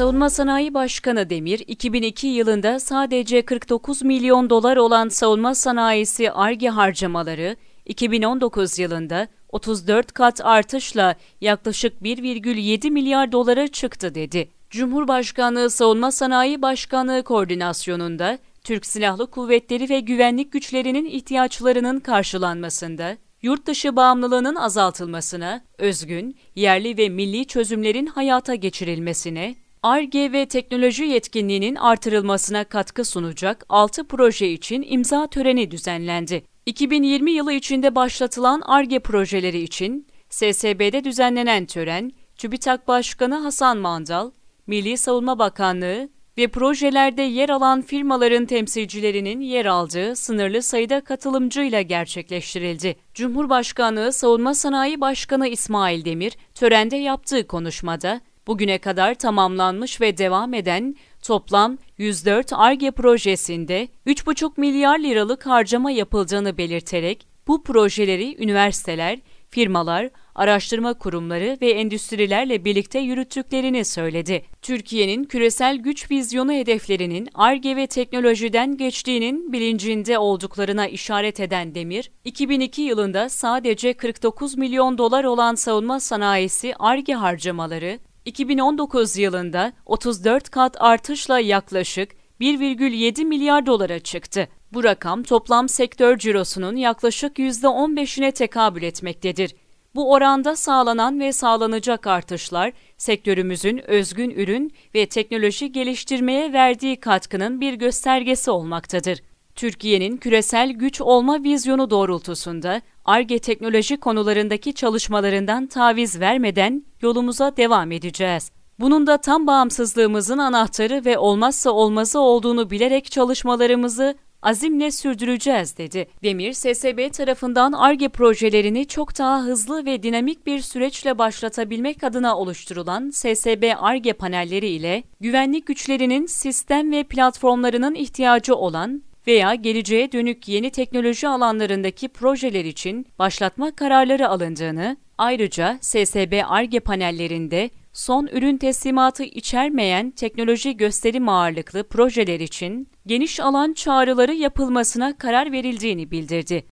Savunma Sanayi Başkanı Demir, 2002 yılında sadece 49 milyon dolar olan savunma sanayisi ARGE harcamaları, 2019 yılında 34 kat artışla yaklaşık 1,7 milyar dolara çıktı dedi. Cumhurbaşkanlığı Savunma Sanayi Başkanlığı koordinasyonunda Türk Silahlı Kuvvetleri ve güvenlik güçlerinin ihtiyaçlarının karşılanmasında, yurt dışı bağımlılığının azaltılmasına, özgün, yerli ve milli çözümlerin hayata geçirilmesine, ARGE ve teknoloji yetkinliğinin artırılmasına katkı sunacak 6 proje için imza töreni düzenlendi. 2020 yılı içinde başlatılan ARGE projeleri için SSB'de düzenlenen tören, TÜBİTAK Başkanı Hasan Mandal, Milli Savunma Bakanlığı ve projelerde yer alan firmaların temsilcilerinin yer aldığı sınırlı sayıda katılımcıyla gerçekleştirildi. Cumhurbaşkanlığı Savunma Sanayi Başkanı İsmail Demir, törende yaptığı konuşmada, bugüne kadar tamamlanmış ve devam eden toplam 104 ARGE projesinde 3,5 milyar liralık harcama yapıldığını belirterek bu projeleri üniversiteler, firmalar, araştırma kurumları ve endüstrilerle birlikte yürüttüklerini söyledi. Türkiye'nin küresel güç vizyonu hedeflerinin ARGE ve teknolojiden geçtiğinin bilincinde olduklarına işaret eden Demir, 2002 yılında sadece 49 milyon dolar olan savunma sanayisi ARGE harcamaları, 2019 yılında 34 kat artışla yaklaşık 1,7 milyar dolara çıktı. Bu rakam toplam sektör cirosunun yaklaşık %15'ine tekabül etmektedir. Bu oranda sağlanan ve sağlanacak artışlar sektörümüzün özgün ürün ve teknoloji geliştirmeye verdiği katkının bir göstergesi olmaktadır. Türkiye'nin küresel güç olma vizyonu doğrultusunda ARGE teknoloji konularındaki çalışmalarından taviz vermeden yolumuza devam edeceğiz. Bunun da tam bağımsızlığımızın anahtarı ve olmazsa olmazı olduğunu bilerek çalışmalarımızı azimle sürdüreceğiz dedi. Demir, SSB tarafından ARGE projelerini çok daha hızlı ve dinamik bir süreçle başlatabilmek adına oluşturulan SSB ARGE panelleri ile güvenlik güçlerinin sistem ve platformlarının ihtiyacı olan veya geleceğe dönük yeni teknoloji alanlarındaki projeler için başlatma kararları alındığını, ayrıca SSB ARGE panellerinde son ürün teslimatı içermeyen teknoloji gösterim ağırlıklı projeler için geniş alan çağrıları yapılmasına karar verildiğini bildirdi.